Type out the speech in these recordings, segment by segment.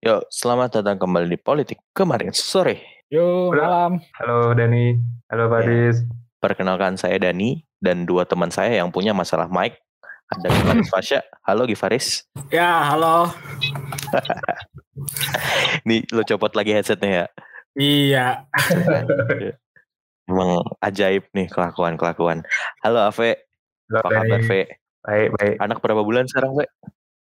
Yuk, selamat datang kembali di Politik Kemarin Sore. Yo, Udah. malam. Halo Dani, halo Faris. Perkenalkan saya Dani dan dua teman saya yang punya masalah mic. Ada Gifaris Fasya. Halo Gifaris. Ya, halo. Nih lo copot lagi headsetnya ya. Iya. Emang ajaib nih kelakuan-kelakuan. Halo Ave, Halo apa kabar. Ve? Baik, baik. Anak berapa bulan sekarang Ve?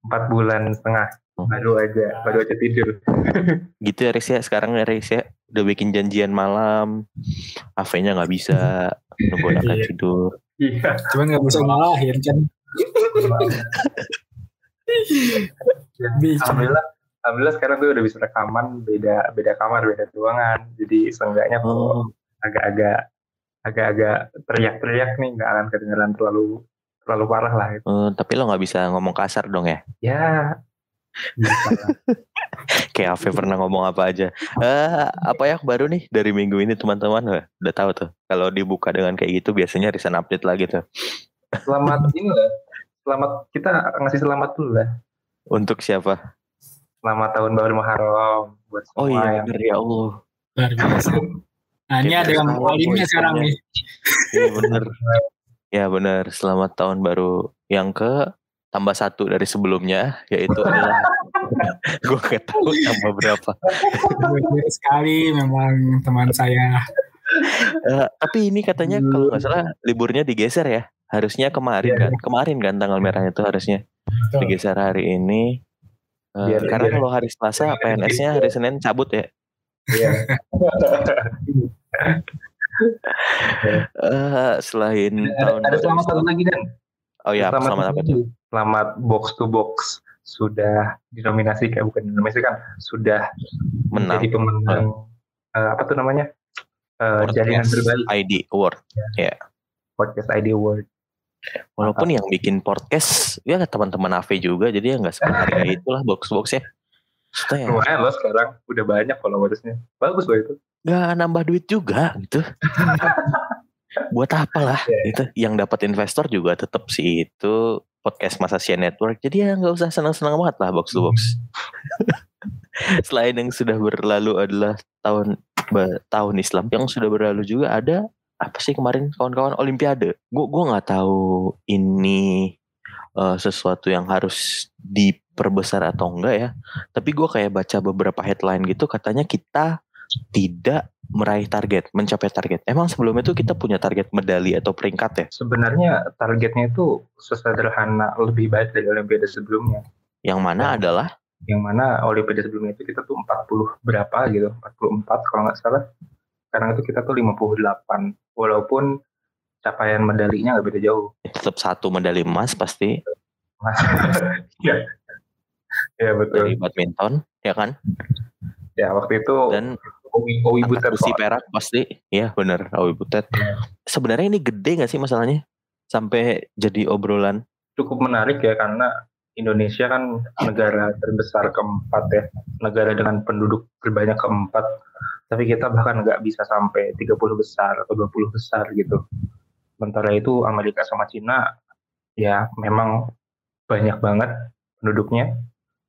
Empat bulan setengah. Oh. Baru aja, baru aja tidur. Gitu ya Riz ya, sekarang ya Riz ya. Udah bikin janjian malam. Ave-nya nggak bisa. Nunggu anaknya Iya. tidur. Iya. Cuman nggak bisa ngalahin kan. Alhamdulillah, alhamdulillah sekarang tuh udah bisa rekaman beda beda kamar, beda ruangan. Jadi seenggaknya kok Oh, agak-agak agak-agak teriak-teriak nih nggak akan kedengeran terlalu terlalu parah lah gitu. eh, tapi lo nggak bisa ngomong kasar dong ya. Ya. Kayak Ave pernah ngomong apa aja. Eh, apa yang baru nih dari minggu ini teman-teman? Udah tahu tuh. Kalau dibuka dengan kayak gitu biasanya recent update lagi tuh. Selamat ini lah. Selamat kita ngasih selamat dulu lah. Untuk siapa? Selamat tahun baru Muharram buat semua Oh iya yang ya Allah. Luar biasa. Nah, ini Kayak ada yang biasa, polinnya voice sekarang nih. Iya bener. Ya bener. Selamat tahun baru yang ke tambah satu dari sebelumnya yaitu adalah gue gak tahu tambah berapa. Sekali memang teman saya. Eh, tapi ini katanya kalau nggak salah liburnya digeser ya. Harusnya kemarin Iya, kan. Kemarin kan tanggal merahnya itu harusnya Betul. digeser hari ini. Eh, Biar- karena biar- kalau hari Selasa PNS-nya hari Senin cabut ya. Iya. Eh, selain tahun ada selamat satu lagi dan Oh ya, selamat apa tuh? Selamat box to box sudah dinominasi kayak bukan dinominasi kan sudah Menang jadi pemenang eh, apa tuh namanya Eh, jaringan terbaik ID Award. podcast ID Award. Walaupun yang bikin podcast ya teman-teman AV juga, jadi ya nggak sebenarnya itulah box-boxnya. Maksudnya ya Lumayan loh sekarang udah banyak followersnya. Bagus loh itu. Nggak nambah duit juga gitu. Buat apa lah Iya. gitu. Yang dapat investor juga tetap sih itu podcast Masa Sia Network. Jadi ya nggak usah senang-senang banget lah box to box. Selain yang sudah berlalu adalah tahun tahun Islam, yang sudah berlalu juga ada apa sih kemarin kawan-kawan Olimpiade. Gue gua nggak tahu ini eh, sesuatu yang harus diperbesar atau enggak ya. Tapi gue kayak baca beberapa headline gitu katanya kita tidak meraih target, mencapai target. Emang sebelum itu kita punya target medali atau peringkat ya? Sebenarnya targetnya itu sesederhana lebih baik dari Olimpiade sebelumnya. Yang mana Ya. adalah Yang mana Olimpiade sebelumnya itu kita tuh 40 berapa gitu, 44 kalau nggak salah. Sekarang itu kita tuh 58. Walaupun capaian medalinya nggak beda jauh. tetap satu medali emas pasti Iya. Iya betul. dari badminton, ya kan? Ya waktu itu Dan Owi Owi Butet kok. perak pasti, iya bener, Awi Butet. Iya. Sebenarnya ini gede gak sih masalahnya? Sampai jadi obrolan. cukup menarik ya karena Indonesia kan negara terbesar keempat ya, negara dengan penduduk terbanyak keempat. Tapi kita bahkan nggak bisa sampai 30 besar atau 20 besar gitu. Sementara itu Amerika sama Cina ya memang banyak banget penduduknya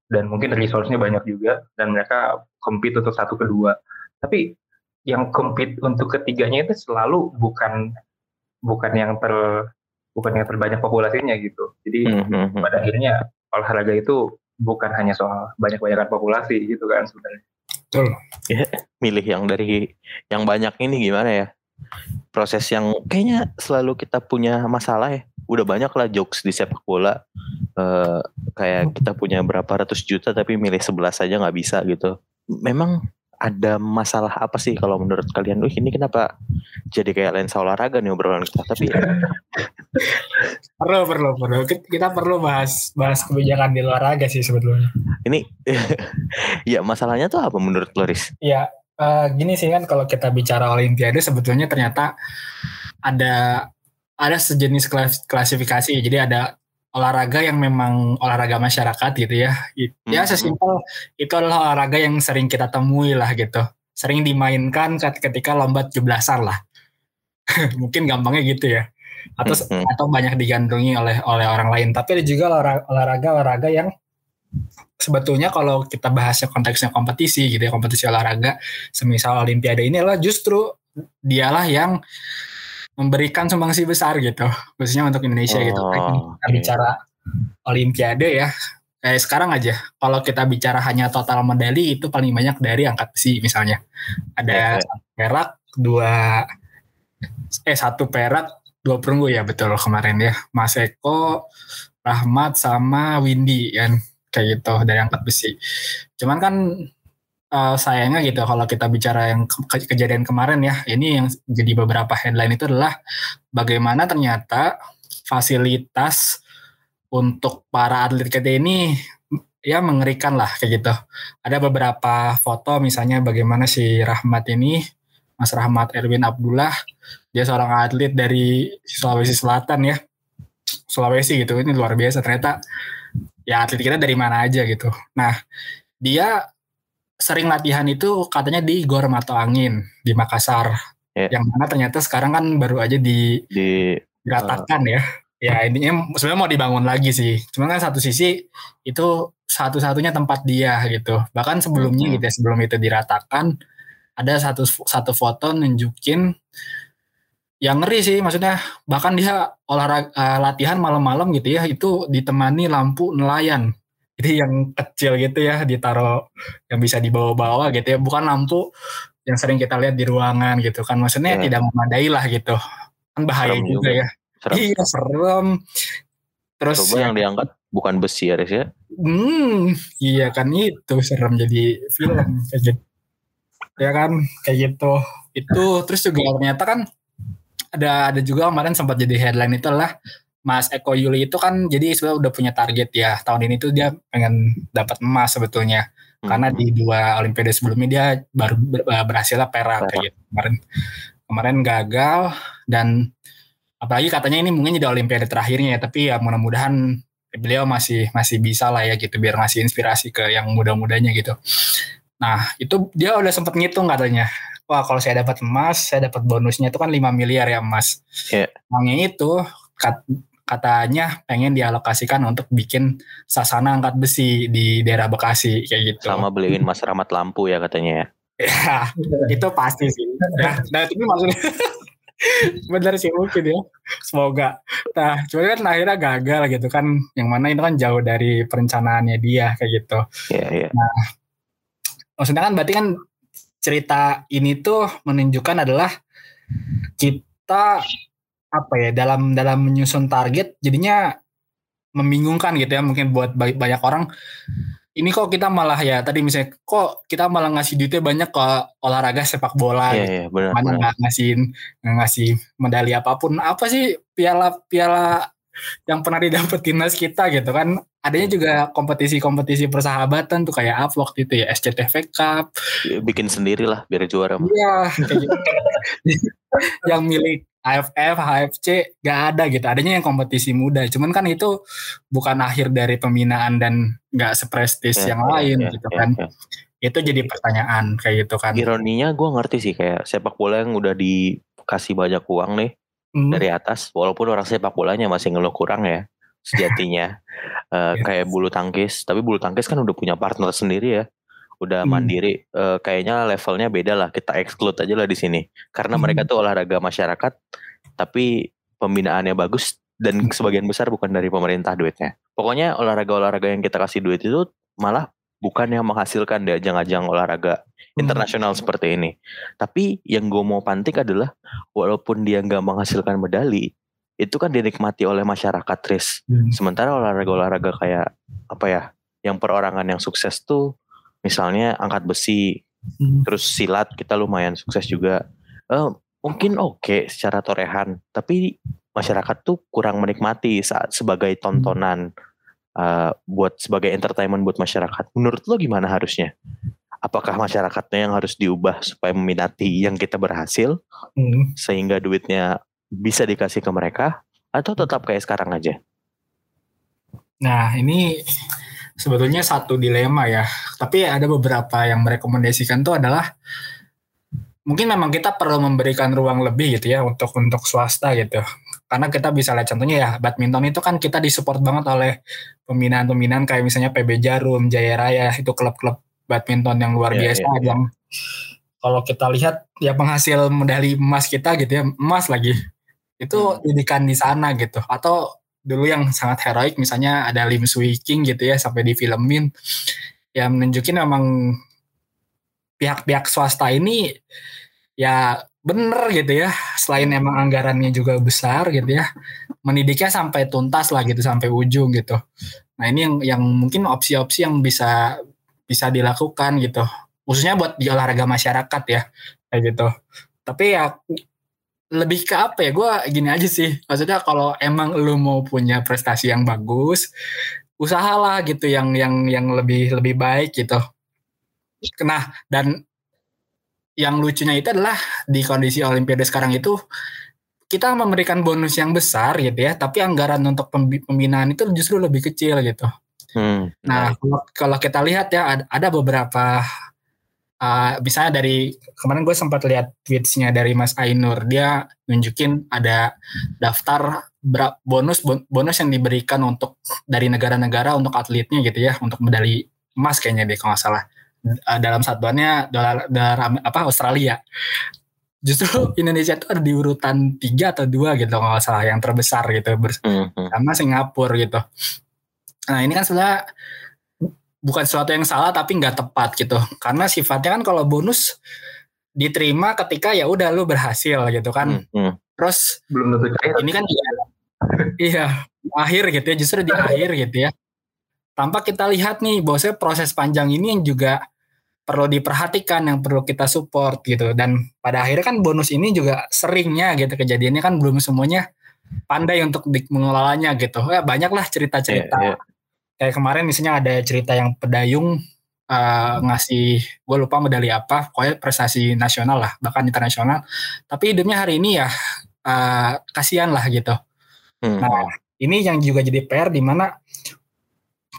dan mungkin resource-nya banyak juga dan mereka compete untuk satu kedua. Tapi yang compete untuk ketiganya itu selalu bukan bukan yang ter bukan yang terbanyak populasinya gitu. Jadi Mhm. pada akhirnya olahraga itu bukan hanya soal banyak-banyakan populasi gitu kan sebenarnya. Milih yang dari yang banyak ini gimana ya? Proses yang kayaknya selalu kita punya masalah ya. Udah banyak lah jokes di sepak bola. Eh, kayak kita punya berapa ratus juta tapi milih 11 saja nggak bisa gitu. Memang ada masalah apa sih kalau menurut kalian? Wih ini kenapa jadi kayak lensa olahraga nih obrolan kita. Tapi Perlu, perlu, perlu. Kita- perlu bahas bahas kebijakan di olahraga sih sebetulnya. ini ya masalahnya tuh apa menurut Loris? Ya, eh, gini sih kan kalau kita bicara Olimpiade sebetulnya ternyata ada ada sejenis klas- klasifikasi. Jadi ada olahraga yang memang olahraga masyarakat gitu ya. Ya Mhm. sesimpel itu adalah olahraga yang sering kita temui lah gitu. Sering dimainkan ket- ketika lomba 17-an lah. Mungkin gampangnya gitu ya. Atau Mhm. atau banyak digandrungi oleh oleh orang lain. Tapi ada juga olahraga olahraga olahraga yang sebetulnya kalau kita bahasnya konteksnya kompetisi gitu ya kompetisi olahraga semisal olimpiade ini adalah justru dialah yang memberikan sumbangsi besar gitu. Khususnya untuk Indonesia gitu. Oh, kita oke. bicara olimpiade ya. Kayak sekarang aja kalau kita bicara hanya total medali itu paling banyak dari angkat besi misalnya. Ada satu perak dua eh satu perak dua perunggu ya betul kemarin ya. Mas Eko Rahmat sama Windy kan. Kayak gitu dari angkat besi. Cuman kan eh, sayangnya gitu kalau kita bicara yang ke- kejadian kemarin ya ini yang jadi beberapa headline itu adalah bagaimana ternyata fasilitas untuk para atlet kita ini ya mengerikan lah kayak gitu. Ada beberapa foto misalnya bagaimana si Rahmat ini, Mas Rahmat Erwin Abdullah, dia seorang atlet dari Sulawesi Selatan ya. Sulawesi gitu, ini luar biasa ternyata ya atlet kita dari mana aja gitu. Nah, dia sering latihan itu katanya di Gor Mato Angin di Makassar. Ya. Yang mana ternyata sekarang kan baru aja di di diratakan ya. Ya intinya sebenarnya mau dibangun lagi sih. Cuman kan satu sisi itu satu-satunya tempat dia gitu. Bahkan sebelumnya Mhm. gitu ya, sebelum itu diratakan ada satu satu foto nunjukin yang ngeri sih maksudnya bahkan dia olahraga eh, latihan malam-malam gitu ya itu ditemani lampu nelayan jadi yang kecil gitu ya ditaruh yang bisa dibawa-bawa gitu ya bukan lampu yang sering kita lihat di ruangan gitu kan maksudnya Ya. tidak memadai lah gitu kan bahaya Serem juga, juga. ya serem. iya serem terus Coba yang diangkat bukan besi ya, ya. Hmm, iya kan itu serem jadi film kayak gitu. Ya kan, kayak gitu. Itu terus juga ternyata kan ada ada juga kemarin sempat jadi headline itu adalah Mas Eko Yuli itu kan jadi sebenarnya udah punya target ya. Tahun ini tuh dia pengen dapat emas sebetulnya. Karena Hmm. di dua olimpiade sebelumnya dia baru ber- berhasil lah perak kayak gitu. Kemarin kemarin gagal dan apalagi katanya ini mungkin jadi olimpiade terakhirnya ya, tapi ya mudah-mudahan beliau masih masih bisa lah ya gitu biar ngasih inspirasi ke yang muda-mudanya gitu. Nah, itu dia udah sempat ngitung katanya. Wah, kalau saya dapat emas, saya dapat bonusnya itu kan 5 miliar ya emas. Iya. Uangnya itu kat- katanya pengen dialokasikan untuk bikin sasana angkat besi di daerah Bekasi kayak gitu. sama beliin Mas Rahmat lampu ya katanya ya. Ya, itu pasti sih. Nah, nah itu maksudnya benar sih mungkin ya. Semoga. Nah, cuman kan akhirnya gagal gitu kan. Yang mana itu kan jauh dari perencanaannya dia kayak gitu. Iya, iya. Maksudnya kan berarti kan cerita ini tuh menunjukkan adalah kita apa ya dalam dalam menyusun target jadinya membingungkan gitu ya mungkin buat ba- banyak orang ini kok kita malah ya tadi misalnya kok kita malah ngasih duitnya banyak ke olahraga sepak bola Iya, gitu. iya, benar, mana nggak ngasihin ngasih medali apa pun apa sih piala piala yang pernah didapat timnas kita gitu kan adanya juga kompetisi-kompetisi persahabatan tuh kayak apa waktu itu ya SCTV Cup Bikin sendiri lah biar juara. iya. yang milik AFF, HFC gak ada gitu adanya yang kompetisi muda cuman kan itu bukan akhir dari pembinaan dan gak seprestis Iya, yang iya, lain iya, gitu iya, kan iya. itu jadi pertanyaan kayak gitu kan Ironinya gue ngerti sih kayak sepak bola yang udah dikasih banyak uang nih Hmm. dari atas, walaupun orang sepak bolanya masih ngeluh kurang ya sejatinya. Iya. kayak bulu tangkis, tapi bulu tangkis kan udah punya partner sendiri ya, udah Hmm. mandiri. Eh, kayaknya levelnya beda lah. Kita exclude aja lah di sini, karena Hmm. mereka tuh olahraga masyarakat, tapi pembinaannya bagus dan Hmm. sebagian besar bukan dari pemerintah duitnya. Pokoknya olahraga-olahraga yang kita kasih duit itu malah bukan yang menghasilkan di ajang-ajang olahraga Hmm. internasional seperti ini. Tapi yang gue mau pantik adalah walaupun dia nggak menghasilkan medali, itu kan dinikmati oleh masyarakat, Tris. Hmm. Sementara olahraga-olahraga kayak apa ya, yang perorangan yang sukses tuh, misalnya angkat besi, Hmm. terus silat kita lumayan sukses juga. Eh, mungkin oke secara torehan, tapi masyarakat tuh kurang menikmati saat sebagai tontonan eh, buat sebagai entertainment buat masyarakat. Menurut lo gimana harusnya? Apakah masyarakatnya yang harus diubah supaya meminati yang kita berhasil Hmm. sehingga duitnya bisa dikasih ke mereka atau tetap kayak sekarang aja? Nah, ini sebetulnya satu dilema ya. Tapi ada beberapa yang merekomendasikan itu adalah mungkin memang kita perlu memberikan ruang lebih gitu ya untuk untuk swasta gitu. karena kita bisa lihat contohnya ya badminton itu kan kita disupport banget oleh pembinaan-pembinaan kayak misalnya PB Jarum, Jaya Raya itu klub-klub badminton yang luar yeah, biasa yeah, yeah. yang kalau kita lihat ya penghasil medali emas kita gitu ya emas lagi itu hmm. didikan di sana gitu atau dulu yang sangat heroik misalnya ada Lim Swee King gitu ya sampai difilmin ya menunjukin memang pihak-pihak swasta ini ya bener gitu ya selain emang anggarannya juga besar gitu ya mendidiknya sampai tuntas lah gitu sampai ujung gitu. Nah ini yang yang mungkin opsi-opsi yang bisa bisa dilakukan gitu khususnya buat di olahraga masyarakat ya kayak gitu. Tapi ya lebih ke apa ya? Gue gini aja sih. Maksudnya kalau emang lu mau punya prestasi yang bagus usahalah gitu yang yang yang lebih lebih baik gitu. Nah dan yang lucunya itu adalah di kondisi olimpiade sekarang itu kita memberikan bonus yang besar gitu ya tapi anggaran untuk pembinaan itu justru lebih kecil gitu. Hmm. nah kalau kita lihat ya ada beberapa uh, misalnya dari kemarin gue sempat lihat tweetsnya dari Mas Ainur. Dia nunjukin ada daftar bonus bonus yang diberikan untuk dari negara-negara untuk atletnya gitu ya untuk medali emas kayaknya deh kalau nggak salah. Uh, dalam satuannya dolar dolar apa Australia. Justru Indonesia itu ada di urutan tiga atau dua gitu kalau nggak salah yang terbesar gitu bersama mm-hmm. Singapura gitu. Nah ini kan sebenarnya bukan sesuatu yang salah tapi nggak tepat gitu. Karena sifatnya kan kalau bonus diterima ketika ya udah lu berhasil gitu kan. Hmm, hmm. terus belum tentu cair. ini kan juga iya akhir gitu ya justru di akhir gitu ya. Tanpa kita lihat nih bahwasanya proses panjang ini yang juga perlu diperhatikan yang perlu kita support gitu. Dan pada akhirnya kan bonus ini juga seringnya gitu kejadiannya kan belum semuanya pandai untuk mengelolanya gitu. Ya banyaklah cerita-cerita. Yeah, yeah kayak kemarin misalnya ada cerita yang pedayung uh, ngasih gue lupa medali apa pokoknya prestasi nasional lah bahkan internasional tapi hidupnya hari ini ya uh, kasihan lah gitu hmm. nah ini yang juga jadi PR di mana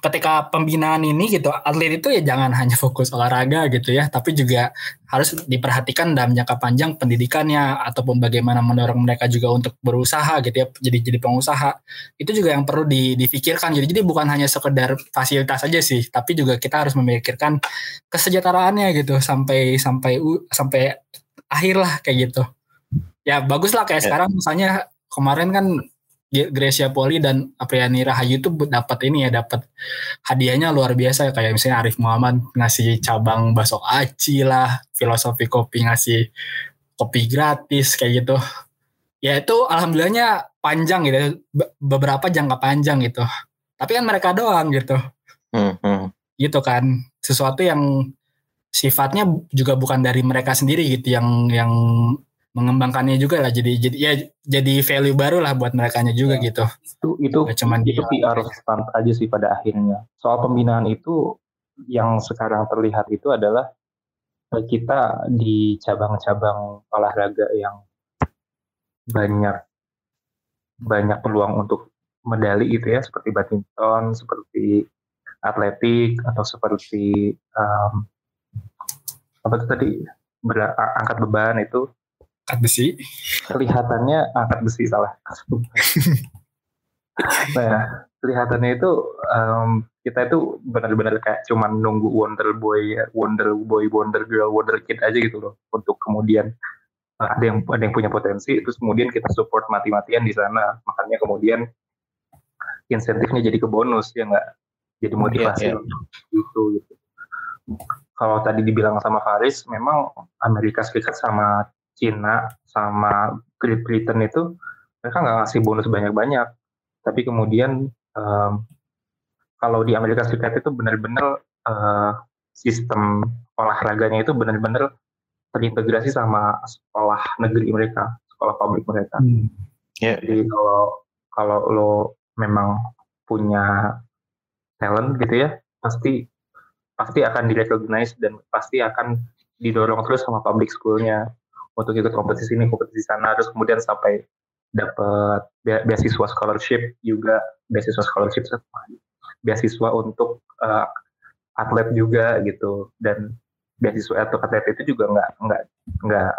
ketika pembinaan ini gitu atlet itu ya jangan hanya fokus olahraga gitu ya tapi juga harus diperhatikan dalam jangka panjang pendidikannya ataupun bagaimana mendorong mereka juga untuk berusaha gitu ya jadi jadi pengusaha. Itu juga yang perlu di, difikirkan jadi jadi bukan hanya sekedar fasilitas saja sih tapi juga kita harus memikirkan kesejahteraannya gitu sampai sampai sampai akhir lah kayak gitu. Ya bagus lah kayak ya. sekarang misalnya kemarin kan Gracia Poli dan Apriani Rahayu itu dapat ini ya dapat hadiahnya luar biasa. Kayak misalnya Arif Muhammad ngasih cabang bakso aci lah filosofi kopi ngasih kopi gratis kayak gitu. Ya itu alhamdulillahnya panjang gitu beberapa jangka panjang gitu. Tapi kan mereka doang gitu. Hmm, hmm. gitu kan. Sesuatu yang sifatnya juga bukan dari mereka sendiri gitu yang yang mengembangkannya juga lah. Jadi jadi ya jadi value baru lah buat mereka juga ya, gitu. itu itu Gak cuman itu PR stunt aja sih pada akhirnya. Soal pembinaan itu yang sekarang terlihat itu adalah eh, kita di cabang-cabang olahraga yang banyak banyak peluang untuk medali itu ya. Seperti badminton seperti atletik atau seperti um, apa itu tadi? Ber, angkat beban itu angkat besi. Kelihatannya angkat besi salah. Nah kelihatannya itu um, kita itu benar-benar kayak cuman nunggu Wonder Boy Wonder Boy Wonder Girl Wonder Kid aja gitu loh untuk kemudian uh, ada yang ada yang punya potensi terus kemudian kita support mati-matian di sana. Makanya kemudian insentifnya jadi ke bonus ya nggak? Jadi motivasi yeah, yeah. gitu gitu. Kalau tadi dibilang sama Faris memang Amerika Serikat sama Cina sama Great Britain itu mereka nggak ngasih bonus banyak-banyak tapi kemudian um, kalau di Amerika Serikat itu benar-benar uh, sistem olahraganya itu benar-benar terintegrasi sama sekolah negeri mereka sekolah publik mereka hmm. yeah. jadi kalau kalau lo memang punya talent gitu ya pasti pasti akan direcognize dan pasti akan didorong terus sama public schoolnya untuk ikut kompetisi ini kompetisi sana terus kemudian sampai dapat beasiswa scholarship juga beasiswa scholarship beasiswa untuk uh, atlet juga gitu. Dan beasiswa untuk atlet itu juga nggak nggak nggak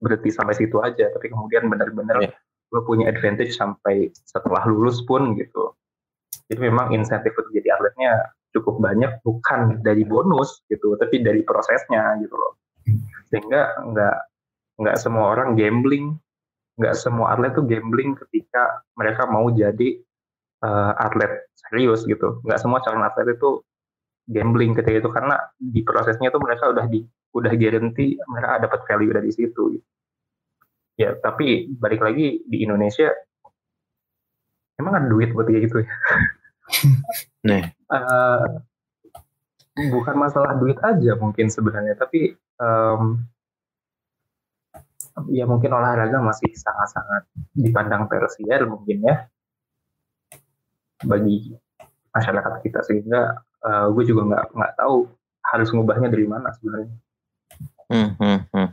berhenti sampai situ aja tapi kemudian benar-benar yeah. lo punya advantage sampai setelah lulus pun gitu. Jadi memang insentif untuk jadi atletnya cukup banyak bukan dari bonus gitu tapi dari prosesnya gitu loh. Sehingga nggak nggak semua orang gambling. Nggak semua atlet tuh gambling ketika mereka mau jadi uh, atlet serius gitu. Nggak semua calon atlet itu gambling ketika itu karena di prosesnya tuh mereka udah di udah guarantee mereka dapat value dari situ. Gitu. ya tapi balik lagi di Indonesia emang ada duit buat kayak gitu ya? Nih. Uh, bukan masalah duit aja mungkin sebenarnya tapi um, ya mungkin olahraga masih sangat-sangat dipandang tersier mungkin ya bagi masyarakat kita sehingga uh, gue juga nggak nggak tahu harus ngubahnya dari mana sebenarnya. Hmm, hmm, hmm.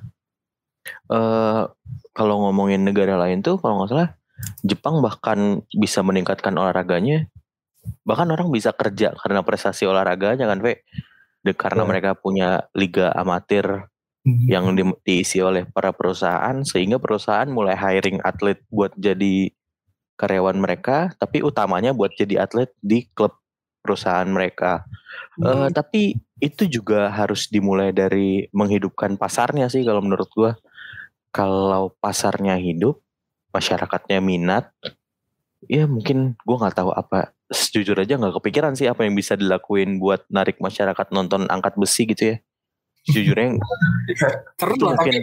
Uh, kalau ngomongin negara lain tuh kalau nggak salah Jepang bahkan bisa meningkatkan olahraganya bahkan orang bisa kerja karena prestasi olahraganya kan Ve karena yeah. mereka punya liga amatir hmm. yang di, diisi oleh para perusahaan sehingga perusahaan mulai hiring atlet buat jadi karyawan mereka tapi utamanya buat jadi atlet di klub perusahaan mereka hmm. uh, tapi itu juga harus dimulai dari menghidupkan pasarnya sih kalau menurut gua kalau pasarnya hidup masyarakatnya minat ya mungkin gua nggak tahu apa sejujur aja nggak kepikiran sih apa yang bisa dilakuin buat narik masyarakat nonton angkat besi gitu ya sejujurnya itu mungkin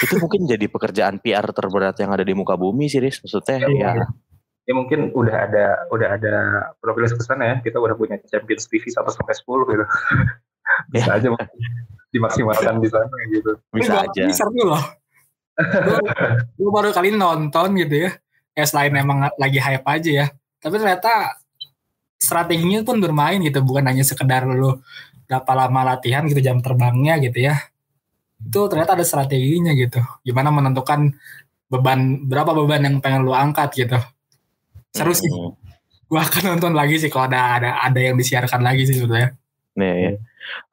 itu mungkin jadi pekerjaan PR terberat yang ada di muka bumi sih Riz. maksudnya ya, ya ya mungkin udah ada udah ada progres ke sana ya. Kita udah punya Champions TV 1 sampai 10 gitu. Bisa ya. aja dimaksimalkan di sana gitu. Bisa Ini aja. bisa tuh loh. Gue baru kali nonton gitu ya. Ya selain emang lagi hype aja ya. Tapi ternyata strateginya pun bermain gitu bukan hanya sekedar lu berapa lama latihan gitu jam terbangnya gitu ya itu ternyata ada strateginya gitu gimana menentukan beban berapa beban yang pengen lu angkat gitu seru sih hmm. gua akan nonton lagi sih kalau ada ada ada yang disiarkan lagi sih sebetulnya Nih, ya.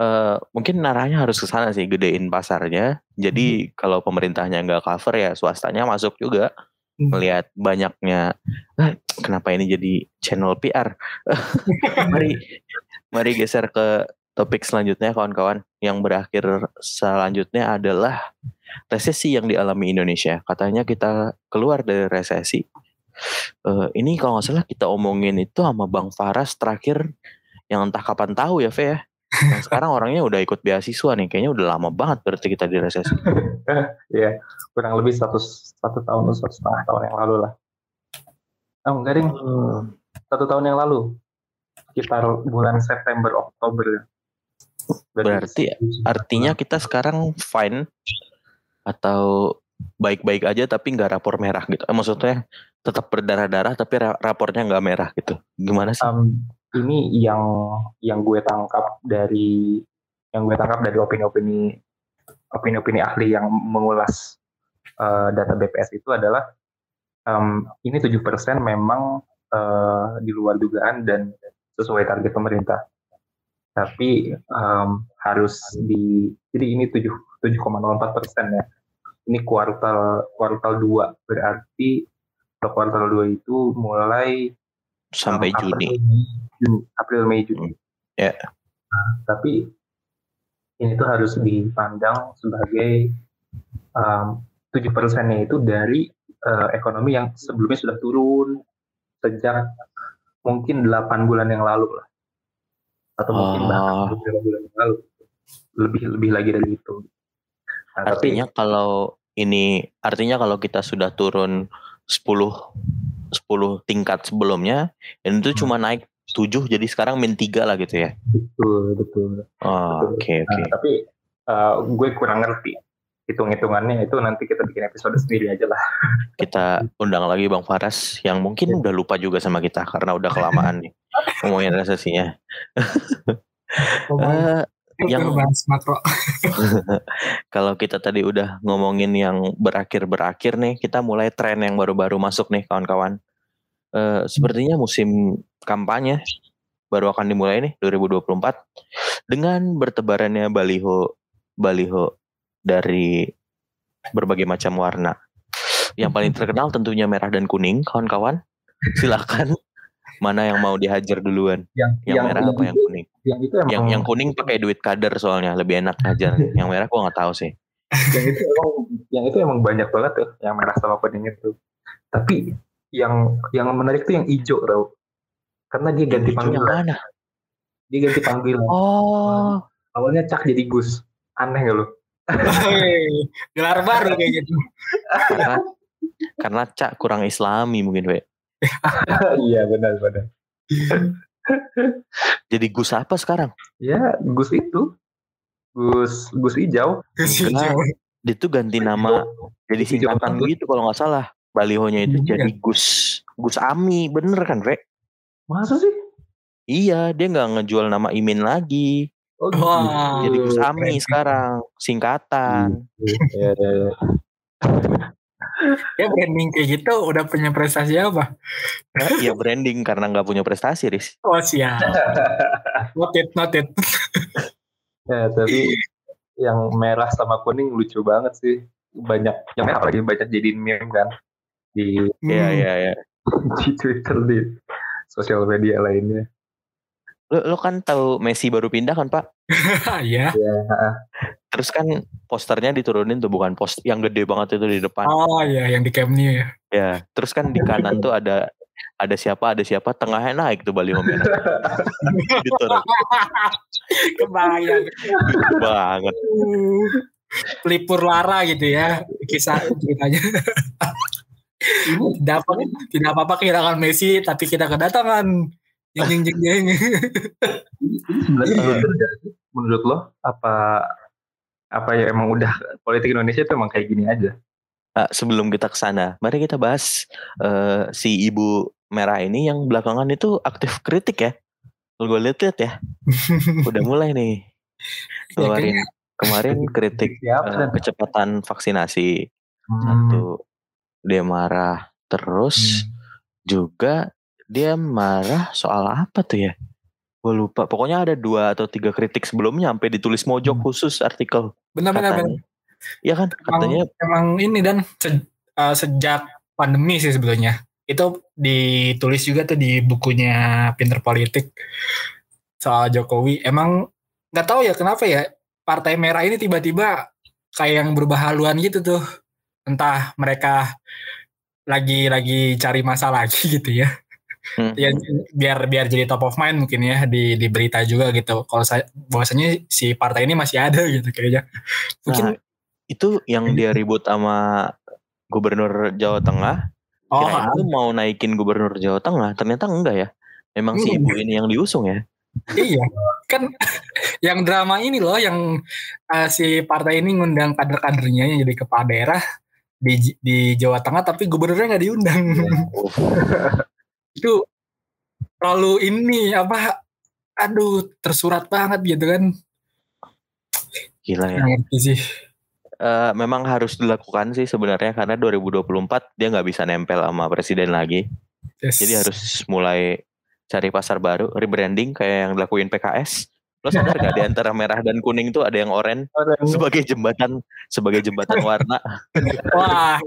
Uh, mungkin naranya harus ke sana sih gedein pasarnya. Jadi hmm. kalau pemerintahnya nggak cover ya swastanya masuk juga hmm. melihat banyaknya. Ah, kenapa ini jadi channel PR? mari mari geser ke topik selanjutnya kawan-kawan yang berakhir selanjutnya adalah resesi yang dialami Indonesia. Katanya kita keluar dari resesi. Uh, ini kalau nggak salah kita omongin itu sama Bang Faras terakhir yang entah kapan tahu ya, Fe ya. Sekarang orangnya udah ikut beasiswa nih, kayaknya udah lama banget berarti kita di resesi. Iya, kurang lebih satu satu tahun satu setengah tahun yang lalu lah. Oh enggak ding, hmm. satu tahun yang lalu, sekitar bulan September Oktober. Berarti artinya kita sekarang fine atau baik-baik aja tapi nggak rapor merah gitu. Eh, maksudnya tetap berdarah-darah tapi rapornya nggak merah gitu. Gimana sih? Um, ini yang yang gue tangkap dari yang gue tangkap dari opini-opini opini-opini ahli yang mengulas uh, data BPS itu adalah um, ini tujuh persen memang uh, di luar dugaan dan sesuai target pemerintah tapi um, harus di jadi ini 7 7,04 persen ya ini kuartal kuartal 2 berarti kuartal 2 itu mulai sampai um, Juni. Juni April Mei Juni ya yeah. nah, tapi ini tuh harus dipandang sebagai tujuh um, persennya itu dari uh, ekonomi yang sebelumnya sudah turun sejak mungkin 8 bulan yang lalu lah atau mungkin oh. bahkan beberapa bulan yang lalu lebih lebih lagi dari itu. Nah, artinya tapi, kalau ini artinya kalau kita sudah turun 10 10 tingkat sebelumnya dan itu hmm. cuma naik 7 jadi sekarang min 3 lah gitu ya. Betul, betul. Oh, oke okay, oke. Okay. Nah, tapi uh, gue kurang ngerti hitung-hitungannya itu nanti kita bikin episode sendiri aja lah. Kita undang lagi Bang Faras yang mungkin iya. udah lupa juga sama kita karena udah kelamaan nih ngomongin resesinya. uh, yang makro. kalau kita tadi udah ngomongin yang berakhir-berakhir nih, kita mulai tren yang baru-baru masuk nih kawan-kawan. Uh, sepertinya musim kampanye baru akan dimulai nih 2024 dengan bertebarannya baliho baliho dari berbagai macam warna. yang paling terkenal tentunya merah dan kuning, kawan-kawan. Silakan mana yang mau dihajar duluan? Yang, Yang merah apa yang kuning? Yang itu emang Yang yang kuning pakai duit kader soalnya lebih enak hajar. Yang merah gua nggak tahu sih. yang itu emang yang itu emang banyak banget tuh yang merah sama kuning itu. Tapi yang yang menarik tuh yang hijau tau. Karena dia ganti Yang yang panggilan. mana? Dia ganti panggilan. Oh, Awalnya Cak jadi Gus. Aneh gak lu? Gelar baru kayak gitu. karena karena cak kurang islami mungkin, we. iya benar benar. Jadi Gus apa sekarang? Ya Gus itu. Gus Gus hijau. Enggak. Jawa. Dia tuh ganti nama jadi Gus hijau singkatan Gus. gitu kalau nggak salah. Balihonya itu Iya. jadi Gus Gus Ami, bener kan, Ve? Masa sih? Iya, dia nggak ngejual nama Imin lagi. Oh, Wah. Jadi Gus gitu. Ami sekarang, singkatan. Ya, ya, ya. Ya branding kayak gitu udah punya prestasi apa? Iya branding karena nggak punya prestasi, Riz. Oh siap. Noted, noted. Ya, tapi yang merah sama kuning lucu banget sih. Banyak yang merah apalagi banyak jadiin meme kan di Iya, Hmm. iya, iya. di Twitter di sosial media lainnya. Lo, lo kan tahu Messi baru pindah kan, Pak? Iya. Ya, Terus kan posternya diturunin tuh bukan post yang gede banget itu di depan. Oh iya yang di Camp Nou ya. Ya, terus kan di kanan tuh ada ada siapa, ada siapa, tengahnya naik tuh baliho merah. gitu. Kebayang. banget. Pelipur lara gitu ya kisah ceritanya. tidak apa tidak apa-apa kehilangan Messi tapi kita kedatangan jeng jeng jeng jeng. sebenarnya menurut lo apa apa ya emang udah politik Indonesia itu emang kayak gini aja? Nah, sebelum kita ke sana, mari kita bahas eh, si ibu merah ini yang belakangan itu aktif kritik ya. Kalau gue lihat-lihat ya, udah mulai nih Ya, keluarin kemarin kritik dan kecepatan vaksinasi. Hmm. Satu, dia marah. Terus juga dia marah soal apa tuh ya? Gue lupa. Pokoknya ada dua atau tiga kritik sebelumnya sampai ditulis mojok Hmm. khusus artikel. benar-benar. Iya kan? Emang, Katanya emang ini dan se- uh, sejak pandemi sih sebetulnya itu ditulis juga tuh di bukunya Pinter Politik soal Jokowi. Emang nggak tahu ya kenapa ya Partai Merah ini tiba-tiba kayak yang berubah haluan gitu tuh. Entah mereka lagi lagi cari masa lagi gitu ya. Hmm, Ya biar biar jadi top of mind mungkin ya di di berita juga gitu. Kalau saya bahwasanya si partai ini masih ada gitu kayaknya. Mungkin Nah, itu yang dia ribut sama gubernur Jawa Tengah. oh Kirain tuh mau naikin gubernur Jawa Tengah. Ternyata enggak ya. Memang si Hmm. ibu ini yang diusung ya. Iya, kan yang drama ini loh, yang uh, si partai ini ngundang kader-kadernya yang jadi kepala daerah di di Jawa Tengah, tapi gubernurnya nggak diundang. Uh, Itu terlalu ini apa? Aduh, tersurat banget gitu kan. gila ya. Sih. Eh, memang harus dilakukan sih sebenarnya karena 2024 dia nggak bisa nempel sama presiden lagi. Yes. Jadi harus mulai cari pasar baru, rebranding kayak yang dilakuin PKS. Lo sadar gak di antara merah dan kuning tuh ada yang oranye sebagai jembatan sebagai jembatan warna. Wah.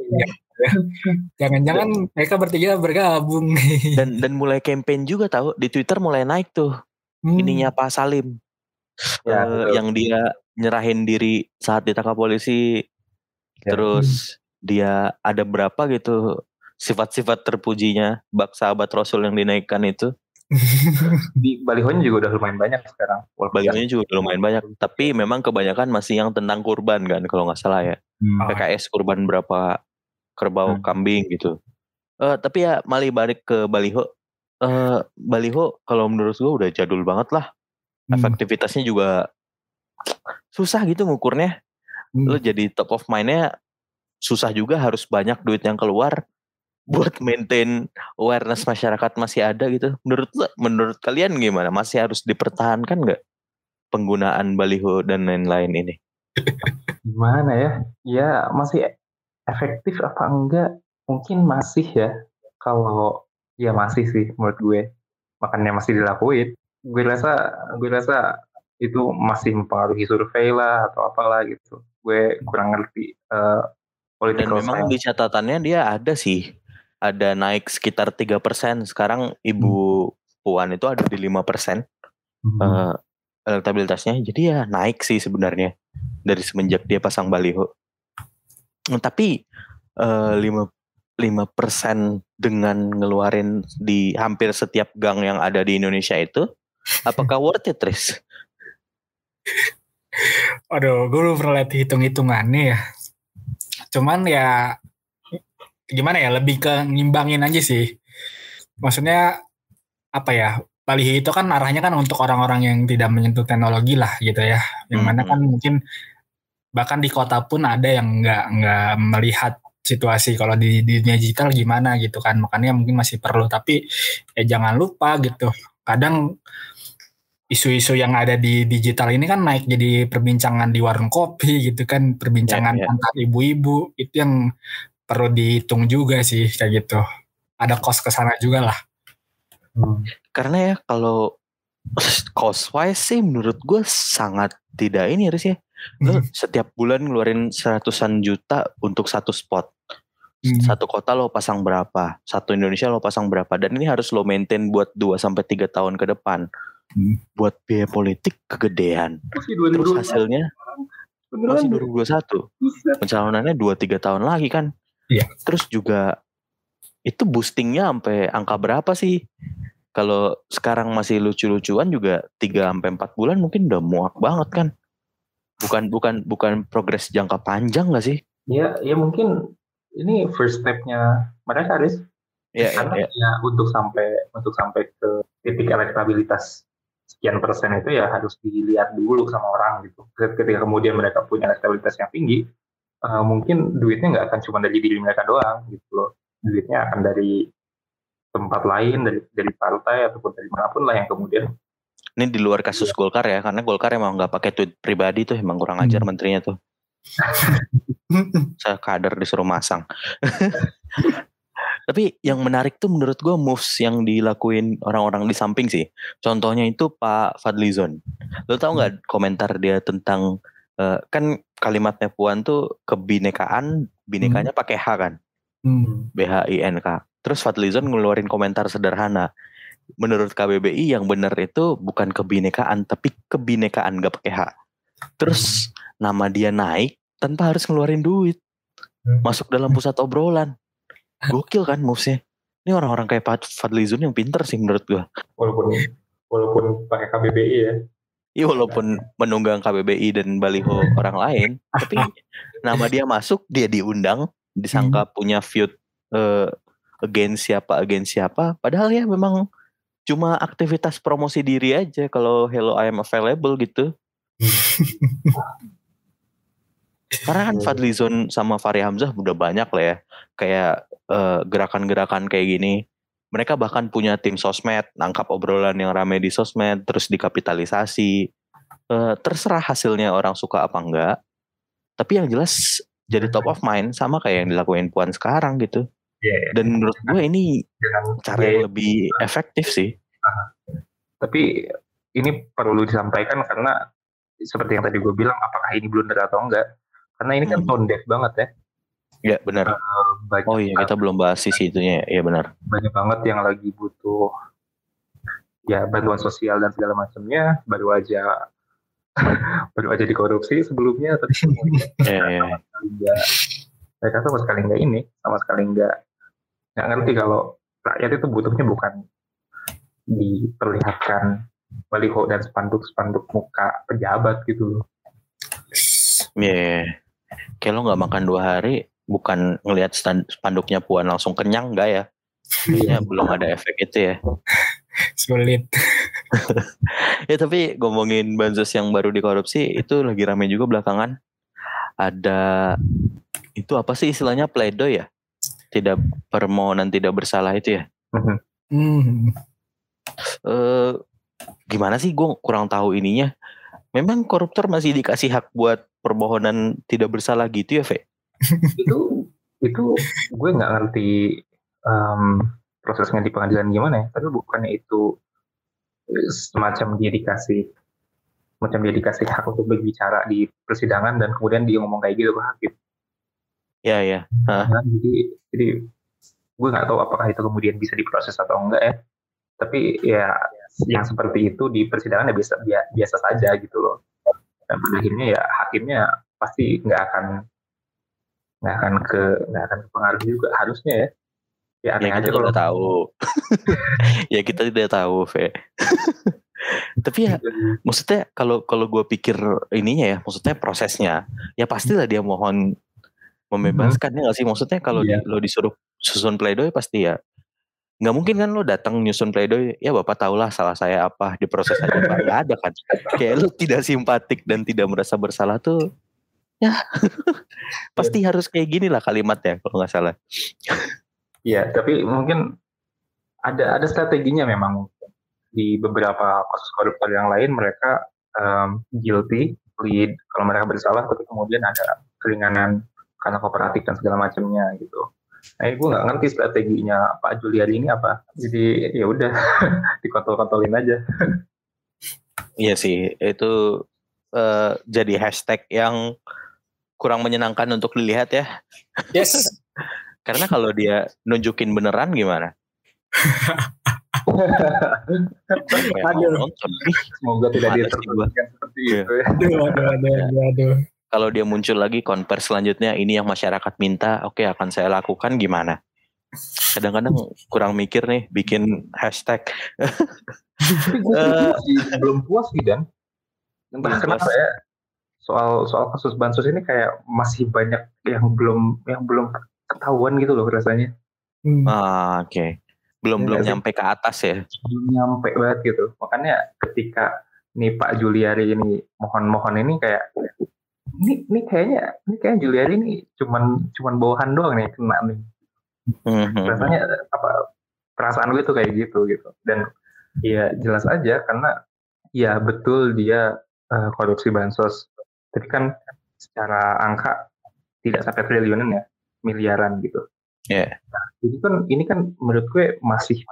Jangan-jangan mereka bertiga bergabung. Dan dan mulai campaign juga tahu di Twitter mulai naik tuh Hmm. ininya Pak Salim. Ya, betul. yang dia nyerahin diri saat ditangkap polisi. Ya. Terus dia ada berapa gitu sifat-sifat terpujinya bak sahabat Rasul yang dinaikkan itu. Di balihonya juga udah lumayan banyak sekarang. Balihonya juga udah lumayan banyak. Tapi memang kebanyakan masih yang tentang kurban kan kalau nggak salah ya. Hmm. Oh. PKS kurban berapa kerbau Hmm. kambing gitu. Eh tapi ya mali balik ke baliho. Eh baliho kalau menurut gua udah jadul banget lah. Hmm. Efektivitasnya juga susah gitu ngukurnya. Hmm. Lo jadi top of mind-nya susah juga harus banyak duit yang keluar buat maintain awareness masyarakat masih ada gitu. Menurut menurut kalian gimana? Masih harus dipertahankan nggak penggunaan baliho dan lain-lain ini? gimana ya? Ya masih efektif apa enggak? Mungkin masih ya. Kalau ya masih sih menurut gue. Makanya masih dilakuin. Gue rasa gue rasa itu masih mempengaruhi survei lah atau apalah gitu. Gue kurang ngerti. Eh, Dan memang science. di catatannya dia ada sih. Ada naik sekitar 3%. Sekarang Ibu Puan itu ada di 5% Hmm. eh, elektabilitasnya. Jadi ya naik sih sebenarnya dari semenjak dia pasang baliho. Hmm, Tapi eh, 5 5% dengan ngeluarin di hampir setiap gang yang ada di Indonesia itu apakah worth it, Tris? Aduh, gue belum pernah lihat hitung-hitungannya ya. Cuman ya gimana ya, lebih ke ngimbangin aja sih. Maksudnya apa ya? Baliho itu kan arahnya kan untuk orang-orang yang tidak menyentuh teknologi lah gitu ya. Yang mana kan mungkin bahkan di kota pun ada yang nggak nggak melihat situasi kalau di, di dunia digital gimana gitu kan makanya mungkin masih perlu tapi ya jangan lupa gitu kadang isu-isu yang ada di digital ini kan naik jadi perbincangan di warung kopi gitu kan perbincangan Ya, ya. antar ibu-ibu itu yang perlu dihitung juga sih kayak gitu ada kos ke sana juga lah Hmm. Karena ya kalau cost wise sih menurut gue sangat tidak ini Riz ya. Lo Hmm. setiap bulan ngeluarin seratusan juta untuk satu spot. Hmm. Satu kota lo pasang berapa? Satu Indonesia lo pasang berapa? Dan ini harus lo maintain buat 2 sampai 3 tahun ke depan. Hmm. Buat biaya politik kegedean. Terus hasilnya Beneran masih deh. 2021. Buset. Pencalonannya 2-3 tahun lagi kan. Iya. Terus juga itu boostingnya sampai angka berapa sih? Kalau sekarang masih lucu-lucuan juga 3 sampai 4 bulan mungkin udah muak banget kan. Bukan bukan bukan progres jangka panjang gak sih? Ya, ya mungkin ini first step-nya mereka, Riz. Ya, ya, Karena ya. ya untuk sampai untuk sampai ke titik elektabilitas sekian persen itu ya harus dilihat dulu sama orang gitu. Ketika kemudian mereka punya elektabilitas yang tinggi, eh, mungkin duitnya nggak akan cuma dari diri mereka doang gitu loh. Duitnya akan dari tempat lain, dari dari partai ataupun dari mana pun lah yang kemudian Ini di luar kasus Golkar ya, karena Golkar emang nggak pakai tweet pribadi tuh, emang kurang ajar Hmm. menterinya tuh. Saya kader disuruh masang. Tapi yang menarik tuh menurut gue moves yang dilakuin orang-orang di samping sih. Contohnya itu Pak Fadlizon. Lo tau nggak komentar dia tentang eh, kan kalimatnya Puan tuh kebinekaan, binekanya pakai H kan, Hmm. B H I N K. Terus Fadlizon ngeluarin komentar sederhana. Menurut KBBI yang benar itu bukan kebinekaan tapi kebinekaan gak pakai H. Terus nama dia naik tanpa harus ngeluarin duit. Hmm. Masuk dalam pusat obrolan. Gokil kan movesnya. Ini orang-orang kayak Fadlizon yang pinter sih menurut gua. walaupun walaupun pakai KBBI ya. Iya walaupun menunggang KBBI dan baliho orang lain, tapi nama dia masuk, dia diundang, disangka punya feud eh, against siapa against siapa, padahal ya memang cuma aktivitas promosi diri aja kalau hello I am available gitu. Karena kan Fadlizon sama Fahri Hamzah udah banyak lah ya, kayak eh, gerakan-gerakan kayak gini. Mereka bahkan punya tim sosmed, nangkap obrolan yang rame di sosmed, terus dikapitalisasi. Eh, terserah hasilnya orang suka apa enggak. Tapi yang jelas jadi top of mind sama kayak yang dilakuin Puan sekarang gitu. Iya, iya. Dan menurut gue ini cara yang lebih efektif sih. tapi ini perlu disampaikan karena seperti yang tadi gue bilang apakah ini blunder atau enggak karena ini kan Hmm. tone deaf banget ya Ya benar. Banyak, Oh iya kita belum bahas sisi itunya. ya. Iya benar. banyak banget yang lagi butuh ya bantuan sosial dan segala macamnya baru aja baru aja dikorupsi sebelumnya tapi iya. enggak mereka sama sekali enggak ini sama sekali enggak nggak ngerti kalau rakyat itu butuhnya bukan diperlihatkan baliho dan spanduk-spanduk muka pejabat gitu loh Iya. iya. Kayak lo nggak makan dua hari, bukan ngelihat stand- spanduknya Puan langsung kenyang nggak ya? Kayaknya belum ada efek itu ya. sulit Ya tapi ngomongin bansos yang baru dikorupsi itu lagi rame juga belakangan. Ada itu apa sih istilahnya pledoi ya? Tidak permohonan tidak bersalah itu ya? Hmm. Eh gimana sih gue kurang tahu ininya. Memang koruptor masih dikasih hak buat permohonan tidak bersalah gitu ya, Ve? Itu itu gue nggak ngerti em, prosesnya di pengadilan gimana ya tapi bukannya itu eh, semacam dia dikasih semacam dia dikasih hak untuk berbicara di persidangan dan kemudian dia ngomong kayak gitu ke hakim Ya ya. Nah, jadi jadi gue nggak tahu apakah itu kemudian bisa diproses atau enggak ya. Tapi ya yang seperti itu di persidangan ya biasa bia- biasa saja gitu loh. Dan pada akhirnya ya hakimnya pasti nggak akan nggak akan ke nggak akan kepengaruh juga harusnya ya. Ya aneh Ya aja kalau tahu. ya kita tidak tahu, Ve. Tapi ya maksudnya kalau kalau gue pikir ininya ya, maksudnya prosesnya, ya pastilah dia mohon membebaskan ya nggak sih? Maksudnya kalau Iya. di- lo disuruh susun pledoi pasti ya nggak mungkin kan lo datang nyusun pledoi ya bapak tahulah salah saya apa diproses aja pak nggak ada kan kayak lo tidak simpatik dan tidak merasa bersalah tuh ya pasti harus kayak gini lah kalimatnya kalau nggak salah Iya, tapi mungkin ada ada strateginya memang di beberapa kasus koruptor yang lain mereka um, guilty, plead kalau mereka bersalah, tapi kemudian ada keringanan karena kooperatif dan segala macamnya gitu. Nah, gue nggak ngerti strateginya Pak Juliari ini apa. Jadi ya udah dikontol-kontolin aja. Iya sih, itu eh, jadi hashtag yang kurang menyenangkan untuk dilihat ya. Yes. Karena kalau dia nunjukin beneran gimana? Ya, Aduh. nonton. Semoga tidak diteruskan seperti Iya. itu ya. Aduh, aduh, aduh, aduh, aduh. Kalau dia muncul lagi konvers selanjutnya, ini yang masyarakat minta, oke akan saya lakukan gimana? Kadang-kadang kurang mikir nih, bikin hashtag. Tapi gue Eh, belum puas sih dan entah kenapa ya soal soal kasus bansos ini kayak masih banyak yang belum yang belum ketahuan gitu loh rasanya Hmm. Ah, oke. Belum Iya belum nggak sih? nyampe ke atas ya. belum nyampe banget gitu makanya ketika nih Pak Juliari ini mohon-mohon ini kayak ini ini kayaknya ini kayaknya Juliari ini cuman cuman bawahan doang nih kena nih Mhm. rasanya apa perasaan gue tuh kayak gitu gitu dan ya jelas aja karena ya betul dia eh, korupsi bansos tapi kan secara angka tidak sampai triliunan ya miliaran gitu Iya. jadi kan ini kan menurut gue masih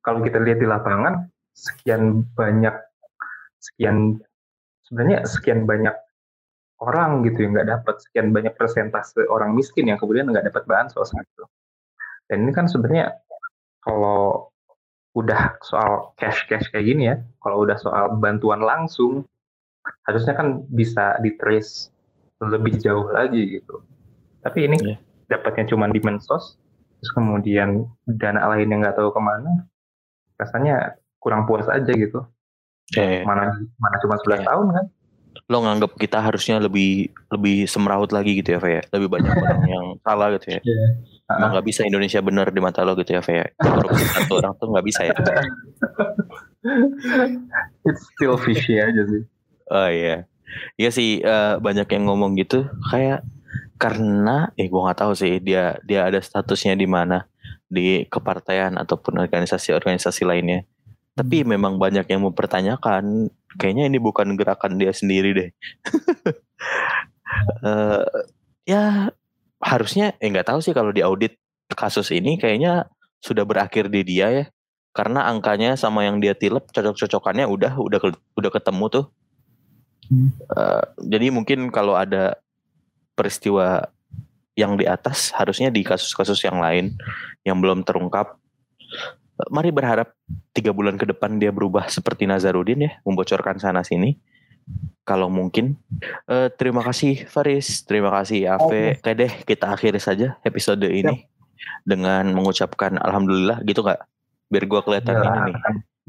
kalau kita lihat di lapangan sekian banyak sekian sebenarnya sekian banyak orang gitu yang nggak dapat sekian banyak persentase orang miskin yang kemudian nggak dapat bansos gitu dan ini kan sebenarnya kalau udah soal cash cash kayak gini ya kalau udah soal bantuan langsung harusnya kan bisa di trace lebih jauh lagi gitu tapi ini Iya. dapatnya cuma di mensos terus kemudian dana lain yang nggak tahu ke mana rasanya kurang puas aja gitu Eh, mana mana cuma 11 Iya. tahun kan lo nganggap kita harusnya lebih lebih semeraut lagi gitu ya, Fe? ya? Lebih banyak orang yang salah gitu ya. Emang nggak bisa Indonesia benar di mata lo gitu ya, Fe? ya? Korupsi satu orang tuh nggak bisa ya. it's still fishy aja sih Oh iya. Iya sih eh, banyak yang ngomong gitu kayak karena eh gua nggak tahu sih dia dia ada statusnya di mana di kepartaian ataupun organisasi-organisasi lainnya. Tapi memang banyak yang mempertanyakan kayaknya ini bukan gerakan dia sendiri deh. Eh, ya harusnya eh nggak tahu sih kalau di audit kasus ini kayaknya sudah berakhir di dia ya. Karena angkanya sama yang dia tilep cocok-cocokannya udah udah udah ketemu tuh. Eh, jadi mungkin kalau ada peristiwa yang di atas harusnya di kasus-kasus yang lain yang belum terungkap. Eh, Mari berharap tiga bulan ke depan dia berubah seperti Nazarudin ya, membocorkan sana sini. Kalau mungkin. Eh, terima kasih Faris, terima kasih Ave. Oke deh, kita akhiri saja episode ini dengan mengucapkan alhamdulillah gitu nggak? Biar gua kelihatan Iya. ini nih.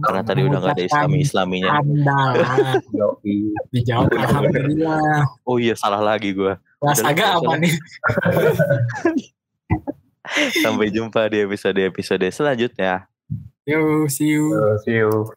Karena tadi udah nggak ada islami islaminya. Dijawab alhamdulillah. Oh iya salah lagi Udah, agak apa nih? Sampai jumpa di episode-episode selanjutnya. Yo, see you. See you